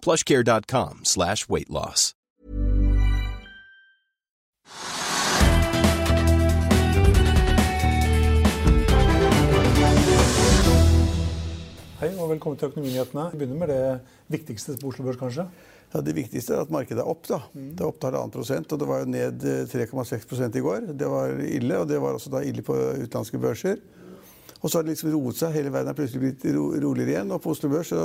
plushcare.com slash weight loss. Hei og velkommen til Økonominyhetene. Vi begynner med det viktigste på Oslo Børs, kanskje. Ja, Det viktigste er at markedet er opp. da. Det er opp til halvannen prosent, og det var jo ned eh, 3,6 i går. Det var ille, og det var også da ille på utenlandske børser. Og så har det liksom roet seg. Hele verden er plutselig blitt ro roligere igjen. Og på Oslo Børs så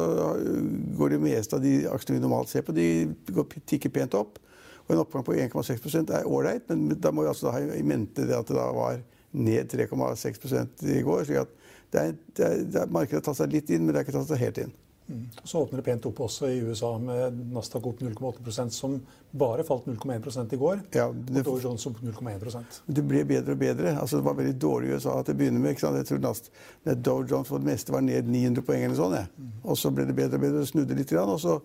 går det meste av de aksjene vi normalt ser på, de går, tikker pent opp. Og en oppgang på 1,6% er ålreit, men da må vi altså ha i mente det at det da var ned 3,6 i går. slik at det er, det er, det er, Markedet har tatt seg litt inn, men det har ikke tatt seg helt inn. Mm. Så åpner det pent opp også i USA med Nasdaq opp 0,8% som bare falt 0,1 i går. Ja, det, og Dow Jones opp 0,1% Det ble bedre og bedre. Altså, det var veldig dårlig i USA til å begynne med. Jeg tror Nast, Dow Jones for det meste var ned 900 poeng eller sånn. Ja. Mm. Og så ble det bedre og bedre, og snudde litt. Og så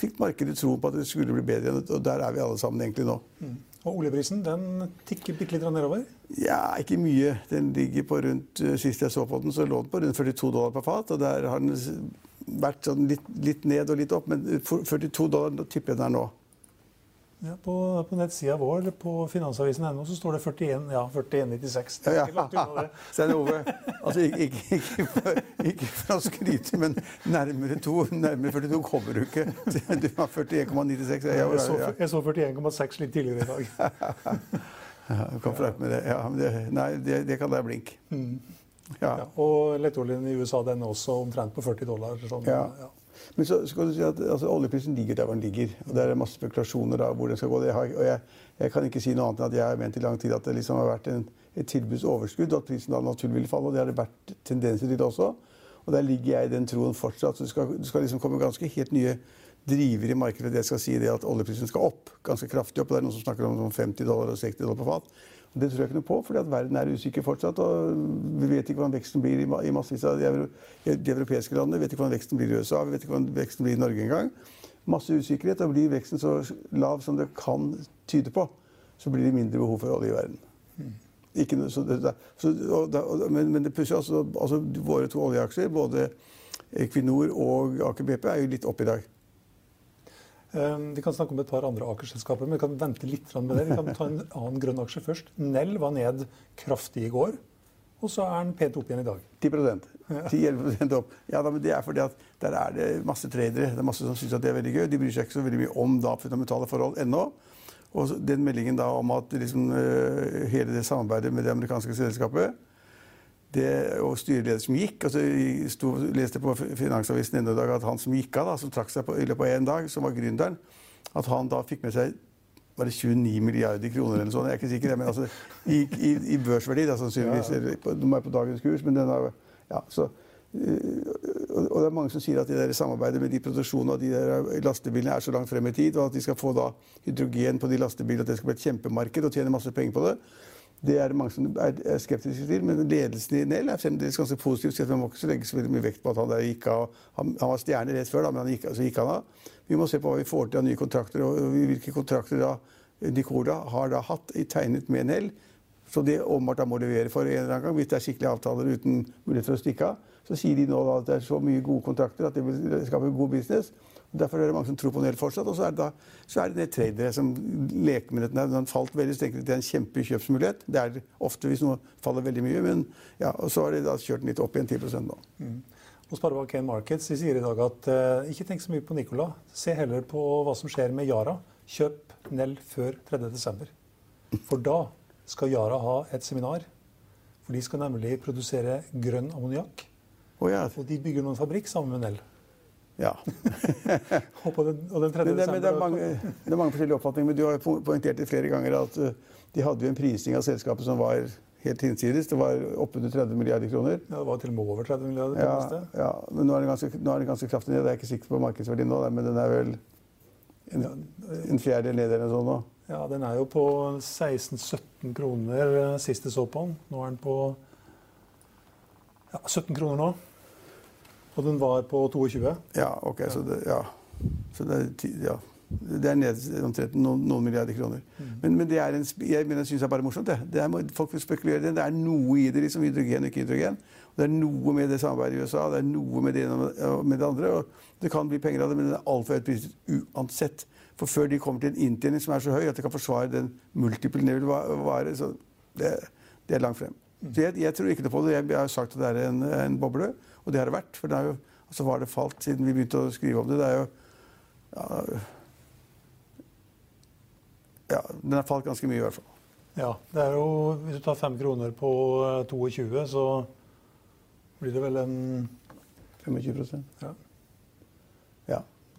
fikk markedet tro på at det skulle bli bedre. Og der er vi alle sammen egentlig nå. Mm. Og oljeprisen den tikker bitte litt nedover? Ja, ikke mye. Den ligger på rundt Sist jeg så på den, så lå den på rundt 42 dollar per fat. Og der har den vært sånn litt, litt, ned og litt opp, men 42 dollar tipper jeg den er nå. Ja, på, på nettsida vår på finansavisen.no så står det 41, ja, 41,96. Ja, ja. Stein over. altså ikke, ikke, ikke, for, ikke, for, å skryte, men nærmere, to, nærmere 42 kommer du ikke. Du har 41,96. Jeg, jeg, så, jeg så 41,6 litt tidligere i dag. ja, du kan få med det. Ja, det, nei, det, det kan være blink. Mm. Ja. Ja, og lettoljen i USA den er også omtrent på 40 dollar. Sånn, ja. Men så skal du si at altså, oljeprisen ligger der den ligger. og Det er masse spekulasjoner da, hvor den skal gå. Har, og jeg, jeg, kan ikke si noe annet enn at jeg har ment i lang tid at det liksom har vært en, et tilbudsoverskudd, og at prisen da naturlig vil falle. og Det har det vært tendenser til også. Og der ligger jeg i den troen fortsatt. Så det skal, det skal liksom komme ganske helt nye driver i markedet. Det skal si det at oljeprisen skal opp ganske kraftig opp. Det er noen som snakker om 50 dollar og 60 dollar på fat. Det tror jeg ikke noe på, fordi at verden er usikker fortsatt. og Vi vet ikke hvordan veksten blir i massevis av de, euro, de, europeiske landene. Vi vet ikke hvordan veksten blir i USA, vi vet ikke hvordan veksten blir i Norge engang. Masse usikkerhet. Og blir veksten så lav som det kan tyde på, så blir det mindre behov for olje i verden. Noe, så det, så, og, og, men, men, det pusher altså, altså Våre to oljeaksjer, både Equinor og Aker BP, er jo litt opp i dag. Ehm, vi kan snakke om et par andre Aker-selskaper, men vi kan vente litt med det. Vi kan ta en annen grønn aksje først. Nell var ned kraftig i går, og så er den pent opp igjen i dag. 10% 10-11 opp. Ja, men Det er fordi at der er det masse tradere. Det er masse som syns det er veldig gøy. De bryr seg ikke så veldig mye om da fundamentale forhold ennå. Og den meldingen da om at liksom, hele det samarbeidet med det amerikanske selskapet det, og styreleder som gikk. og så sto, leste på Finansavisen en dag at han som gikk av, da, som trakk seg på, i løpet av én dag, som var gründeren, at han da fikk med seg var det 29 milliarder kroner eller sånn, jeg er ikke sikker, men altså, i, i, i børsverdi, da, sannsynligvis. Ja. ja. de er på dagens kurs, men den er, ja, så, og det er mange som sier at det der samarbeidet med de produksjonene av de der lastebilene er så langt frem i tid, og at de skal få da hydrogen på de lastebilene, at det skal bli et kjempemarked og tjene masse penger på det. Det er det mange som er skeptiske til, men ledelsen i Nell er fremdeles ganske positiv. Så man må ikke legge så veldig mye vekt på at han der gikk av. Han, var stjerne rett før, da, men han gikk, så gikk han av. Vi må se på hva vi får til av nye kontrakter, og hvilke kontrakter da Nicola har da hatt tegnet med Nell. Så de åpenbart må levere for en eller annen gang. Hvis det er skikkelige avtaler uten mulighet for å stikke av, så sier de nå at det er så mye gode kontrakter at det vil skape god business. Derfor er det mange som tror på Nell fortsatt. Og så er det, da, så er det tradere som leker med dette. Når den falt veldig, så tenker de at det er en kjempekjøpsmulighet. Det er det ofte hvis noe faller veldig mye. Men ja, og så har de da kjørt den litt opp igjen 10 nå. Mm. Og Sparebank1 Markets de sier i dag at eh, ikke tenk så mye på Nicola. Se heller på hva som skjer med Yara. kjøp Nell før 3.12. For da skal Yara ha et seminar. For de skal nemlig produsere grønn ammoniakk. Oh, ja. Og de bygger nå en fabrikk sammen med Nell. ja. Og, på den, og den 3. Men det, det, er desember- mange, det er mange forskjellige oppfatninger. Men du har poengtert det flere ganger at uh, de hadde jo en prising av selskapet som var helt hinsides. Det var oppunder 30 milliarder kroner. Ja, det var til og med over 30 milliarder. Ja, ja, men nå er, den ganske, nå er den ganske kraftig ned. Jeg er ikke sikker på markedsverdien nå, men den er vel en, en fjerdedel ned eller noe sånt nå. Ja, den er jo på 16-17 kroner eh, sist jeg så på den. Nå er den på ja, 17 kroner nå. Og den var på 22. Ja, ok, så det, ja. Så det, er ja. det er ned omtrent noen, noen milliarder kroner. Men, men det er en, jeg mener, jeg synes det er bare morsomt. Det. Det er, folk vil spekulere i det. Det er noe i det, liksom hydrogen og ikke hydrogen. Og det er noe med det samarbeidet i USA, det er noe med det ene og med det andre. og Det kan bli penger av det, men det er altfor høyt priset uansett. For før de kommer til en inntjening som er så høy at de kan forsvare den multiple de vil vare, så det, det er langt frem. Så jeg, jeg tror ikke noe på det. Jeg, jeg har sagt at det er en, en boble, og det har det vært. For det jo, altså var det falt siden vi begynte å skrive om det. Det er jo ja, ja, den har falt ganske mye i hvert fall. Ja, det er jo, Hvis du tar 5 kroner på eh, 22, så blir det vel en 25 ja.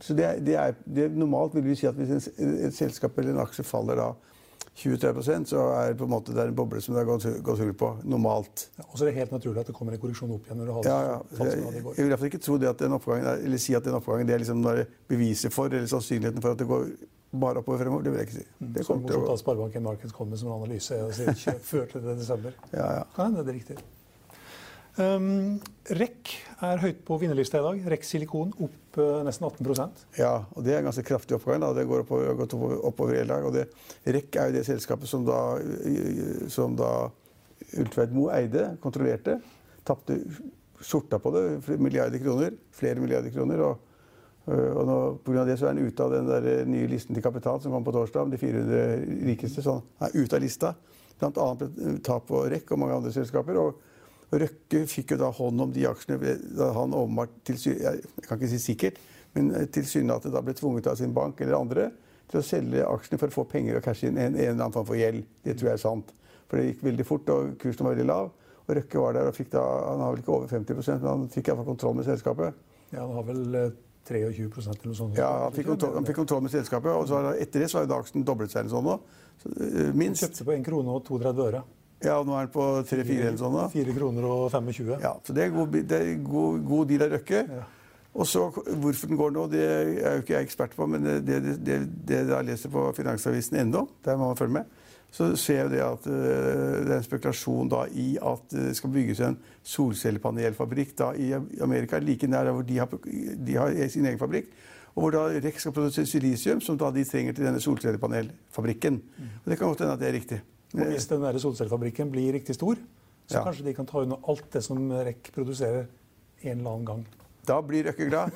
Så det, det er, det, normalt vil vi si at hvis en, et selskap eller en aksje faller da 20-30 så er det på en måte det er en boble som det har gått, gått hull på. Normalt. Ja, Og så er det helt naturlig at det kommer en korreksjon opp igjen når du har Ja, ja. Jeg, Jeg, jeg vil i hvert fall ikke tro det at den oppgangen er, eller si at den oppgangen det er liksom beviset for, eller sannsynligheten for at det går bare oppover fremover. Det vil jeg ikke si. Det Så kommer til å morsomt at Sparebanken Markets kommer som en analyse og sier kjøp før til desember. Ja, ja. Kan hende det er riktig. Um, REC er høyt på vinnerlista i dag. REC Silikon opp uh, nesten 18% Ja, og det er en ganske kraftig oppgang. Da. Det går oppover, gått oppover, hele dag. Og det, REC er jo det selskapet som da, som da Ultveit Moe eide, kontrollerte. Tapte skjorta på det, milliarder kroner. Flere milliarder kroner. Og, øh, og nå, på grunn av det så er han ute av den der nye listen til kapital som kom på torsdag, om de 400 rikeste. Så han er ute av lista. Blant annet ble tap på REC og mange andre selskaper. Og Røkke fikk jo da hånd om de aksjene da han åpenbart Jeg kan ikke si sikkert, men tilsynelatende da ble tvunget av sin bank eller andre til å selge aksjene for å få penger og cashe inn en, en eller annen form for gjeld. Det tror jeg er sant. For det gikk veldig fort, og kursen var veldig lav. Og Røkke var der og fikk da Han har vel ikke over 50 men han fikk iallfall kontroll med selskapet. Ja, han har vel eh, 23% eller noe sånt. Ja, Han fikk kontroll, han fikk kontroll med selskapet, og så etter det så har jo aksjen doblet seg eller sånn nå. Så, minst. Han kjøpte på 1 krone og 32 øre. Ja, og nå er den på 3-4 eller sånn nå. 4 kroner og 25. Ja, så det er god, det er god, god deal av Røkke. Ja. Og så Hvorfor den går nå, det er jo ikke jeg ekspert på, men det, det, det, det jeg leser på Finansavisen.no, der må man følge med, så ser jeg det at øh, det er en spekulasjon da i at det skal bygges en solcellepanelfabrikk da i Amerika, like nær der hvor de har, de har sin egen fabrikk. Og hvor da REC skal produsere silisium, som da de trenger til denne solcellepanelfabrikken. Og Det kan godt hende at det er riktig. Og hvis den der solcellefabrikken blir riktig stor, så Ja. kanskje de kan ta unna alt det som REC produserer en eller annen gang. Da blir Røkke glad.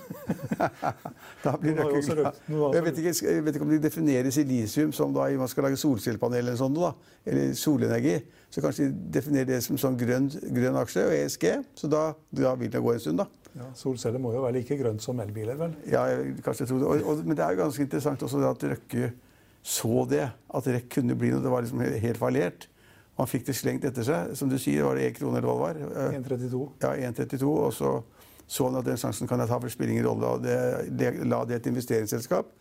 da blir Røkke glad. Jeg vet, ikke, jeg vet ikke om de definerer silisium som da man skal lage solcellepanel eller sånt, da, eller solenergi. Så kanskje de definerer det som sånn grønn, grønn aksje og ESG. Så da, da vil det gå en stund, da. Ja, solceller må jo være like grønt som elbiler, vel? Ja, jeg, kanskje jeg tror det. Og, og, men det er jo ganske interessant også at Røkke så det. At REC kunne bli noe. Det var liksom helt, fallert. Han fikk det slengt etter seg. Som du sier, var det 1 krone eller hva det var? Eh, 1,32. Ja, 1,32. Og så så han at den sjansen kan jeg ta, for det spiller ingen rolle. Og det, det, la det et investeringsselskap.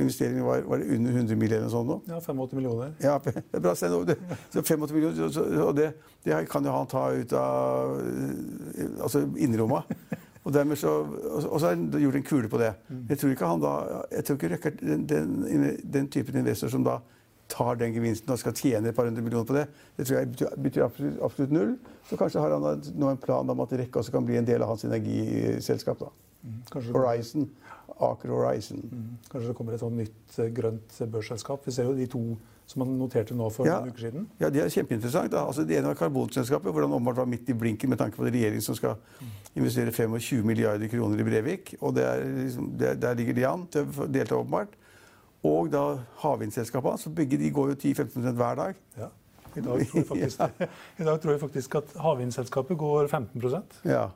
Investeringen var, var det under 100 mill. eller sånt nå. Ja, 85 millioner. Ja, bra, Stein. Det- Så 85 millioner, så- og det, det kan jo han ta ut av eh, altså innerlomma. Og, så, og så har han gjort en kule på det. Jeg tror ikke han da, jeg tror ikke Røkke er den, den, den typen investor som da tar den gevinsten og skal tjene et par hundre millioner på det. Det tror jeg betyr, betyr absolutt, absolutt null. Så kanskje har han da nå en plan om at Rekke også kan bli en del av hans energiselskap. da. Kanskje, Horizon. Aker Horizon. Mm. kanskje det kommer et sånt nytt eh, grønt børsselskap. Vi ser jo de to som man noterte nå for Ja. noen uker siden. Ja, Det er kjempeinteressant. Altså, det ene var karbonselskapet, hvor han åpenbart var midt i blinken med tanke på det regjeringen som skal investere 25 milliarder kroner i Brevik. og det er liksom, der, Der ligger de an til å delta, åpenbart. Og da havvindselskapene. Så begge de går jo 10-15 hver dag. Ja. I dag faktisk, i dag tror jeg faktisk at havvindselskapet går 15 Ja.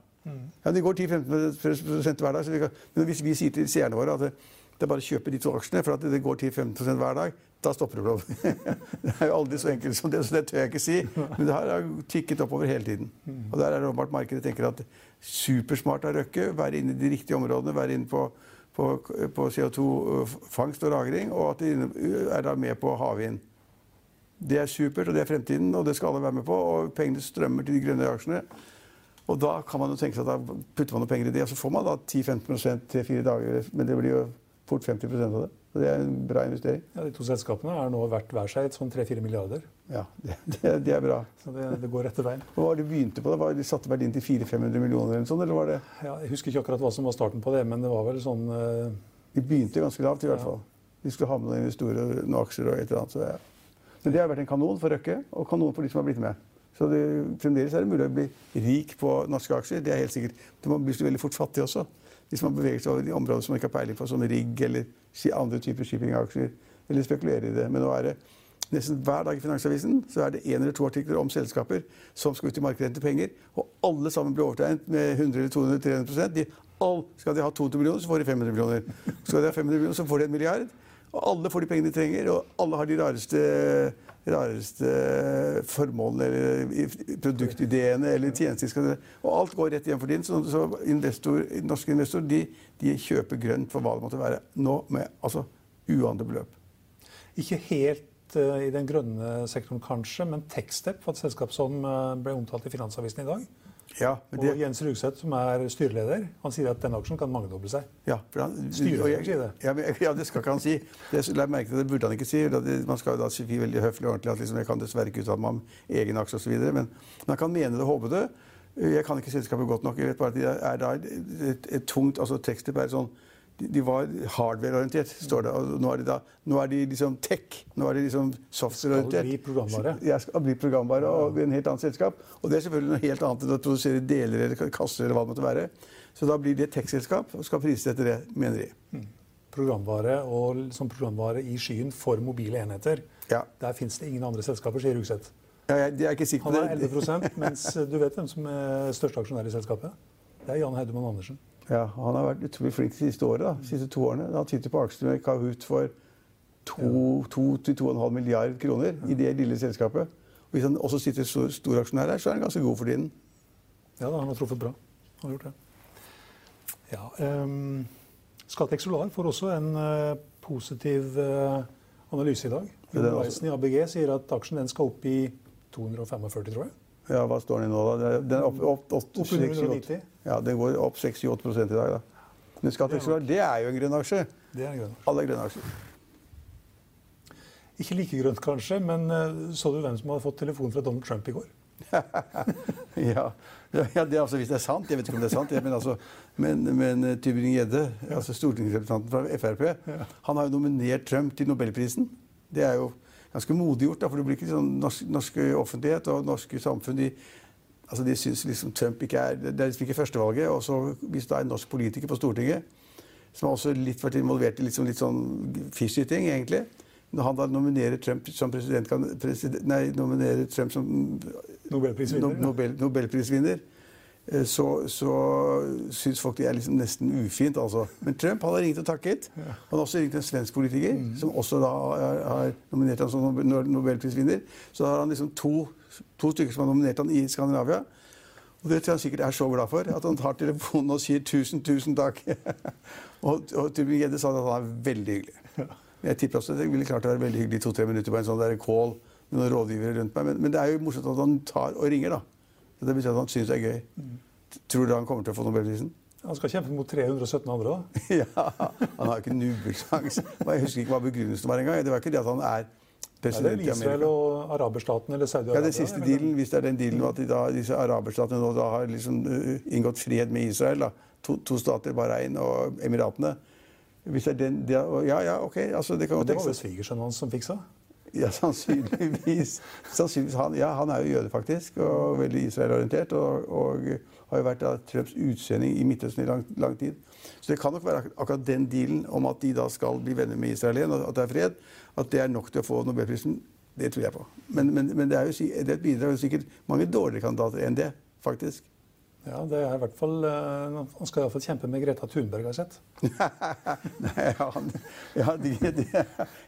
ja de går 10-15 hver dag. Så vi kan, men hvis vi sier til seerne våre at Det er bare å kjøpe de to aksjene, for at det går 10-15 hver dag. Da stopper det opp. det er jo aldri så enkelt som det, så det tør jeg ikke si. Men det her har tikket oppover hele tiden. Og der er det åpenbart markedet tenker at supersmart av Røkke, være inne i de riktige områdene, være inne på, på, på CO2-fangst og -lagring, og at de er da med på havvind. Det er supert, og det er fremtiden, og det skal alle være med på. Og pengene strømmer til de grønne aksjene. Og da kan man jo tenke seg at da putter man noen penger i det, og så får man da 10-15% tre-fire dager. Men det blir jo fort 50% av det. Så det er en bra investering. Ja, De to selskapene er nå verdt hver seg et sånn 3-4 milliarder. Ja, det, det, det, er bra. Så det, det går rette veien. Hva var det de begynte på? da? de satte verdien til 400-500 millioner eller sånn, eller var det Ja, Jeg husker ikke akkurat hva som var starten på det, men det var vel sånn uh... De begynte ganske lavt, i hvert fall. De skulle ha med noen investorer, noen aksjer og et eller annet. Så ja. Men det har vært en kanon for Røkke, og kanon for de som har blitt med. Så det, fremdeles er det mulig å bli rik på norske aksjer. Det er helt sikkert. Man blir så veldig fort fattig også. Hvis man beveger seg over i områder som man ikke har peiling på, som rigg eller andre typer shippingaksjer, eller spekulerer i det. Men nå er det nesten hver dag i Finansavisen så er det én eller to artikler om selskaper som skal ut i markedet hente penger, og alle sammen blir overtegnet med 100 eller 200 300% de, all, Skal de ha 200 millioner, så får de 500 millioner. Skal de ha 500 millioner, så får de en milliard. Og alle får de pengene de trenger, og alle har de rareste, rareste formålene eller produktideene eller tjenestene. Og alt går rett hjem for din. Så investor, norske investorer de, de, kjøper grønt for hva det måtte være. Nå med altså, uante beløp. Ikke helt uh, i den grønne sektoren kanskje, men Techstep for et selskap som uh, ble omtalt i Finansavisen i dag. Ja, det... Og Jens Rugseth, som er styreleder, han sier at denne aksjen kan mangedoble seg. Ja, han, Styreleder sier det. Ja, men, ja, det skal ikke han si. Det, jeg merke til, det burde han ikke si. Man skal jo da si veldig høflig og ordentlig at liksom, jeg kan dessverre ikke uttale meg om egen aksje osv. Men han kan mene det og håpe det. Jeg kan ikke selskapet godt nok. Jeg vet bare at det er et, et, et tungt altså Tekstip er sånn de, var hardware-orientert, står det. Og nå er de, da, nå er de liksom tech. Nå er de liksom software-orientert. Skal bli programvare. Ja, skal bli programvare og en helt annet selskap. Og det er selvfølgelig noe helt annet enn å produsere deler eller kasser eller hva det måtte være. Så da blir det et tech-selskap og skal prises etter det, mener de. Mm. Programvare og som programvare i skyen for mobile enheter. Ja. Der fins det ingen andre selskaper, sier Rugseth. Ja, jeg, jeg er ikke sikker på det. Han er 11 mens du vet hvem som er største aksjonær i selskapet? Det er Jan Haudemann Andersen. Ja, Han har vært utrolig flink de siste året, de siste to årene. Han sitter på aksjene med Kahoot for 2-2,5 milliard kroner i det lille selskapet. Og hvis han også sitter stor, stor aksjonær her, så er han ganske god for tiden. Ja, da, han har truffet bra. Han har gjort det. Ja, um, Scatec Solar får også en uh, positiv uh, analyse i dag. Jon i ABG sier at aksjen den skal opp i 245, tror jeg. Ja, Hva står den nå, da? Den er opp, opp, opp, opp 6, Ja, Den går opp 6-8 i dag. da. Men Skatteeksport, det er jo en grønn aksje. Det er en grønn. Alle er grønne aksjer. Ikke like grønt, kanskje, men uh, så du hvem som hadde fått telefon fra Donald Trump i går? ja. ja, det altså, hvis det er sant. Jeg vet ikke om det er sant. men altså, men, men eh, Tybring-Gjedde, altså stortingsrepresentanten fra Frp, ja. han har jo nominert Trump til nobelprisen. Det er jo ganske modig gjort. Da, for det blir ikke sånn norsk, norsk offentlighet og norske samfunn de, altså de syns liksom Trump ikke er Det er liksom ikke førstevalget. Og så hvis det er en norsk politiker på Stortinget som har også litt vært involvert i litt sånn, litt sånn fishy-ting, egentlig Når han da nominerer Trump som president, president Nei, nominerer Trump som Nobelprisvinner. Nobel, Nobelprisvinner så, så syns folk det er liksom nesten ufint. altså. Men Trump har ringt og takket. Han har også ringt en svensk politiker, mm. som også da har nominert ham som nobelprisvinner. Så da har han liksom to, to, stykker som har nominert ham i Skandinavia. Og det tror jeg han sikkert er så glad for. At han tar telefonen og sier 'tusen, tusen takk'. og og Tybring-Gjedde sa at han er veldig hyggelig. Jeg tipper også at det ville klart å være veldig hyggelig i to-tre minutter på en sånn der call med noen rådgivere rundt meg. Men, men det er jo morsomt at han tar og ringer, da. Det betyr at han syns det er gøy. Mm. Tror du han kommer til å få nobelprisen? Han skal kjempe mot 317 andre, da. ja, Han har ikke nubbesjanse. Jeg husker ikke hva begrunnelsen var engang. Det var ikke det at han er president i Amerika. Det er Israel og araberstatene eller Saudi-Arabia? Ja, den siste dealen, hvis det er den dealen at de da, disse araberstatene nå da har liksom uh, inngått fred med Israel. da, To, to stater, Bahrain og Emiratene. Hvis det er den, de, ja, ja, ok. Altså, det kan godt Det var vel svigersønnen hans som fiksa? Ja, sannsynligvis. sannsynligvis han, ja, han er jo jøde, faktisk, og veldig Israel-orientert. Og, og, har jo vært da, Trumps utsending i Midtøsten i lang, lang, tid. Så det kan nok være akkurat den dealen om at de da skal bli venner med Israel igjen, at det er fred, at det er nok til å få nobelprisen. Det tror jeg på. Men, men, men det er jo det et bidrag. Er sikkert mange dårligere kandidater enn det, faktisk. Ja, det er i hvert fall, Han skal iallfall kjempe med Greta Thunberg, har jeg sett. Nei, ja, ja, de, de,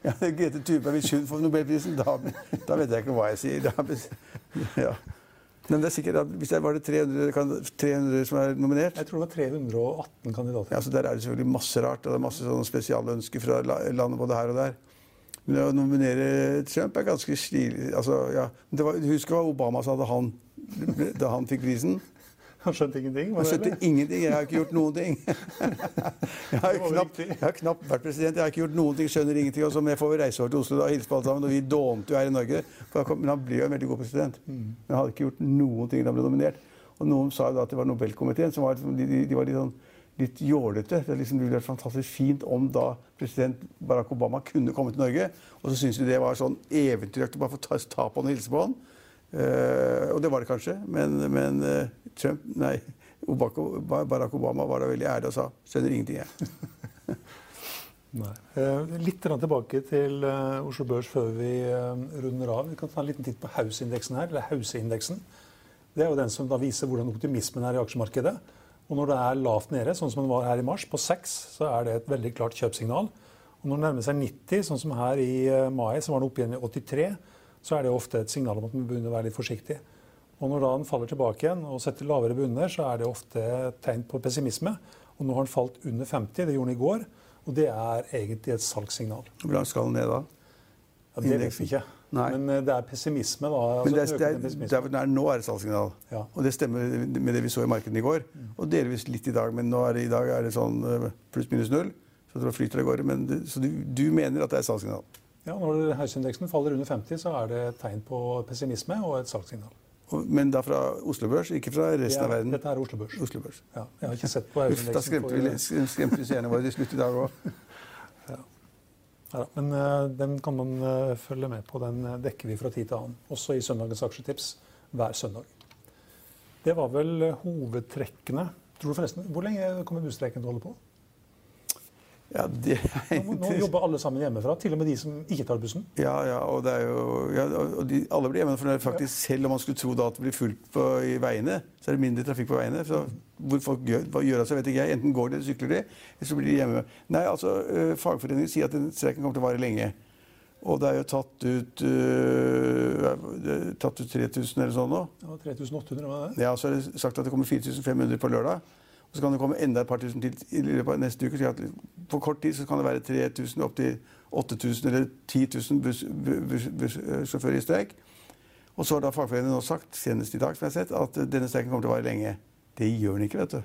ja, Grete Thunberg, hvis hun får Nobelprisen, da, da, vet jeg ikke hva jeg sier. Da, ja. Men det er sikkert, hvis det var det 300, 300, som er nominert? Jeg tror det var 318 kandidater. Ja, så Der er det selvfølgelig masse rart. og det er Masse sånne spesialønsker fra landet både her og der. Men å nominere Trump er ganske stilig. Altså, ja. Husk hva Obama sa da han, da han fikk prisen. Han skjønte ingenting? Han skjønte ingenting. Jeg har ikke gjort noen ting. Jeg har, knapt, jeg har knapt vært president. Jeg har ikke gjort noen ting, skjønner ingenting. Og så får få reise over til Oslo og hilse på alle sammen. Og vi dånte jo her i Norge. Men han ble jo en veldig god president. Mm. Men han hadde ikke gjort noen ting da han ble nominert. Og noen sa jo da at det var Nobelkomiteen som var, de, de, de var litt sånn litt jålete. Det, liksom, det ville vært fantastisk fint om da president Barack Obama kunne komme til Norge. Og så syntes vi det var sånn eventyraktig bare få ta, ta på han og hilse på han. Uh, og det var det kanskje, men, men uh, Trump Nei, Barack Obama var da veldig ærlig og sa 'skjønner ingenting', jeg. Nei. litt tilbake til Oslo Børs før vi runder av. Vi kan ta en liten titt på House-indeksen her, eller House-indeksen. Det er jo den som da viser hvordan optimismen er i aksjemarkedet. Og når det er lavt nede, sånn som den var her i mars, på 6, så er det et veldig klart kjøpsignal. Og når det nærmer seg 90, sånn som her i mai, så var den oppe igjen i 83 så er det ofte et signal om at man begynner å være litt forsiktig. Og når da den faller tilbake igjen og setter lavere bunner, så er det ofte et tegn på pessimisme. Og nå har den falt under 50, det gjorde den i går. Og det er egentlig et salgssignal. Hvor langt skal den ned da? Ja, det vet vi ikke. Nei. Men eh, det er pessimisme, da. Altså Men det, det, det, der, der nå er det salgssignal. Ja. Og det stemmer med det vi så i markedet i går. Mm. Og delvis litt i dag, men er det, i dag er det sånn eh, pluss-minus null. Så det flyter av gårde. Men så du, du mener at det er salgssignal? Ja, Når høysindeksen faller under 50, så er det et tegn på pessimisme og et salgssignal. Men da fra Oslo Børs, ikke fra resten ja, av verden? Dette er Oslo Børs. Oslo Børs. Ja, jeg har ikke sett på Uff, da skremte vi, skremte vi seerne våre til slutt i dag òg. Ja. ja. men uh, den kan man uh, følge med på. Den uh, dekker vi fra tid til annen. Også i søndagens aksjetips hver søndag. Det var vel hovedtrekkene. Tror du forresten, Hvor lenge kommer busstreiken til å holde på? Ja, det nå, nå jobber alle sammen hjemmefra, til og med de som ikke tar bussen? Ja, ja og, det er jo, ja, og de, alle blir hjemmefra. faktisk, Selv om man skulle tro da at det blir fullt på, i veiene, så er det mindre trafikk på veiene. Så hvor folk gjør, hva gjør av seg, vet ikke jeg. Enten går de eller sykler de, eller så blir de hjemme. Nei, altså, uh, Fagforeningen sier at den streiken kommer til å vare lenge. Og det er jo tatt ut, uh, tatt ut 3000 eller sånn nå. Ja, 3800 var det. Ja, Så er det sagt at det kommer 4500 på lørdag. Så kan det komme enda et par tusen til i løpet av neste uke. På kort tid så kan det være 3000 opp til 8000 eller 10 000 bussjåfører i streik. Og så har da fagforeningen nå sagt, senest i dag, som jeg har sett, at denne streiken kommer til å vare lenge. Det gjør den ikke, vet du.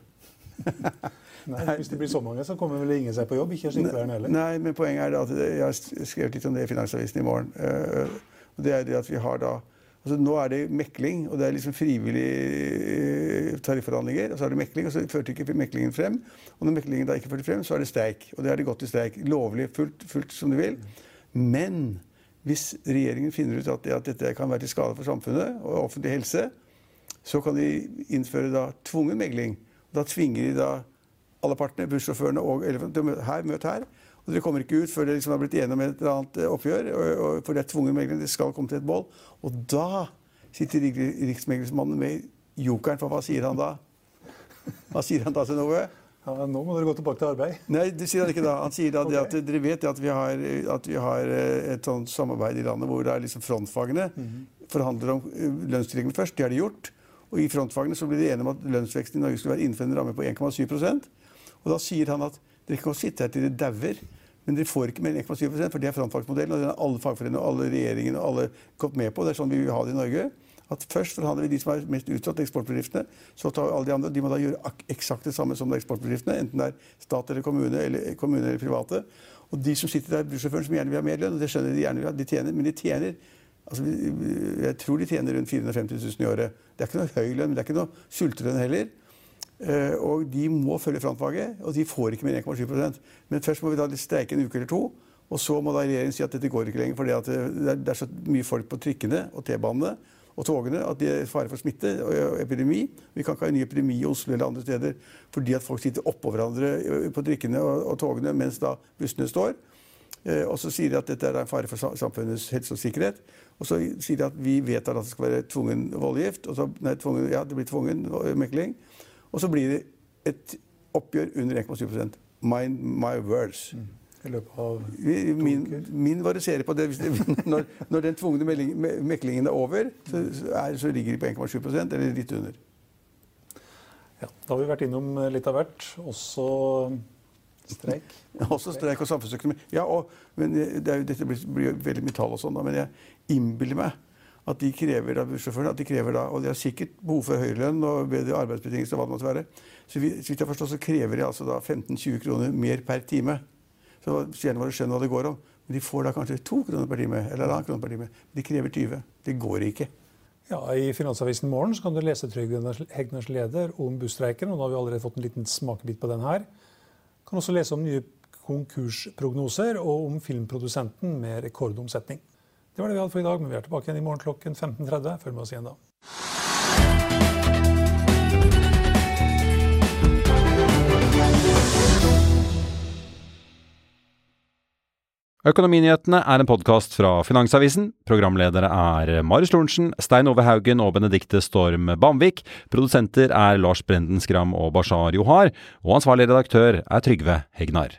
Nei, Hvis det blir så mange, så kommer vel ingen seg på jobb? Ikke sykepleieren heller? Nei, men poenget er at jeg har skrevet litt om det i Finansavisen i morgen. Eh, og det er det at vi har da Altså, nå er det mekling, og det er liksom frivillige eh, tarifforhandlinger. Og så er det mekling, og så førte ikke meklingen frem. Og når meklingen da ikke førte frem, så er det streik. Og det er det gått i streik. Lovlig, fullt, fullt som du vil. Men hvis regjeringen finner ut at, at, dette kan være til skade for samfunnet og offentlig helse, så kan de innføre da tvungen megling. Da tvinger de da alle partene, bussjåførene og elefanten, til å møte her, møt her. Og dere kommer ikke ut før dere liksom har blitt enige om et eller annet eh, oppgjør. Og, og, for det er tvungen megling. Det skal komme til et bål. Og da sitter riksmeglersmannen med jokeren, for hva sier han da? Hva sier han da til Nove? Ja, nå må dere gå tilbake til arbeid. Nei, det sier han ikke da. Han sier da okay. at dere vet at vi, har, at vi har eh, et sånt samarbeid i landet hvor det er liksom frontfagene mm -hmm. forhandler om eh, først. Det har de gjort. Og i frontfagene så blir de enige om at lønnsveksten i Norge skulle være innenfor en ramme på 1,7% Og da sier han at dere kan sitte her til dere dauer. Men dere får ikke mer enn 1,7 for det er frontfagsmodellen. Og den har alle fagforeningene og alle regjeringene og alle gått med på. Det er sånn vi vil ha det i Norge. At Først forhandler vi de som er mest utsatt, eksportbedriftene. Så tar vi alle de andre. De må da gjøre eksakt det samme som eksportbedriftene. Enten det er stat eller kommune eller, kommune eller private. Og de som sitter der, bussjåføren som gjerne vil ha mer lønn, og det skjønner de gjerne vil ha, de tjener, men de tjener altså, Jeg tror de tjener rundt 450 000 i året. Det er ikke noe høy lønn, men det er ikke noe sultelønn heller. Eh, og de må følge frontfaget, og de får ikke mer enn 1,7% Men først må vi da streike en uke eller to. Og så må da regjeringen si at dette går ikke lenger, fordi det er så mye folk på trikkene og T-banene og togene at det er fare for smitte og epidemi. Vi kan ikke ha en ny epidemi i Oslo eller andre steder fordi at folk sitter oppå hverandre på trikkene og, togene mens da bussene står. Eh, og så sier de at dette er en fare for samfunnets helse og sikkerhet. Og så sier de at vi vedtar at det skal være tvungen voldgift. Og så, nei, tvungen, ja, det blir tvungen mekling. Og så blir det et oppgjør under 1,7% Mind my words. Mm. I løpet av min, min variserer på det. når, når, den tvungne meklingen er over, så, er, så ligger de på 1,7% eller litt under. Ja, Da har vi vært innom litt av hvert. Også streik. Også streik og samfunnsøkonomi. Ja, og, men det jo, Dette blir, blir veldig mye tall og sånn, men jeg innbiller meg at de krever da, at de krever da, Og de har sikkert behov for høylønn og bedre arbeidsbetingelser. hva det måtte være. Så hvis jeg forstår, så krever de altså da 15-20 kroner mer per time. Så gjerne bare skjønner hva det går om. Men de får da kanskje to kroner per time. eller en kroner per time. De krever 20. Det går ikke. Ja, I Finansavisen Morgen så kan du lese Trygve Hegners leder om busstreiken. og Nå har vi allerede fått en liten smakebit på den her. Kan også lese om nye konkursprognoser og om filmprodusenten med rekordomsetning. Det var det vi hadde for i dag, men vi er tilbake igjen i morgen klokken 15.30. Følg med oss igjen da. Økonominyhetene er en podkast fra Finansavisen. Programledere er Marius Lorentzen, Stein Ove Haugen og Benedikte Storm Bamvik. Produsenter er Lars Brenden Skram og Bashar Johar. Og ansvarlig redaktør er Trygve Hegnar.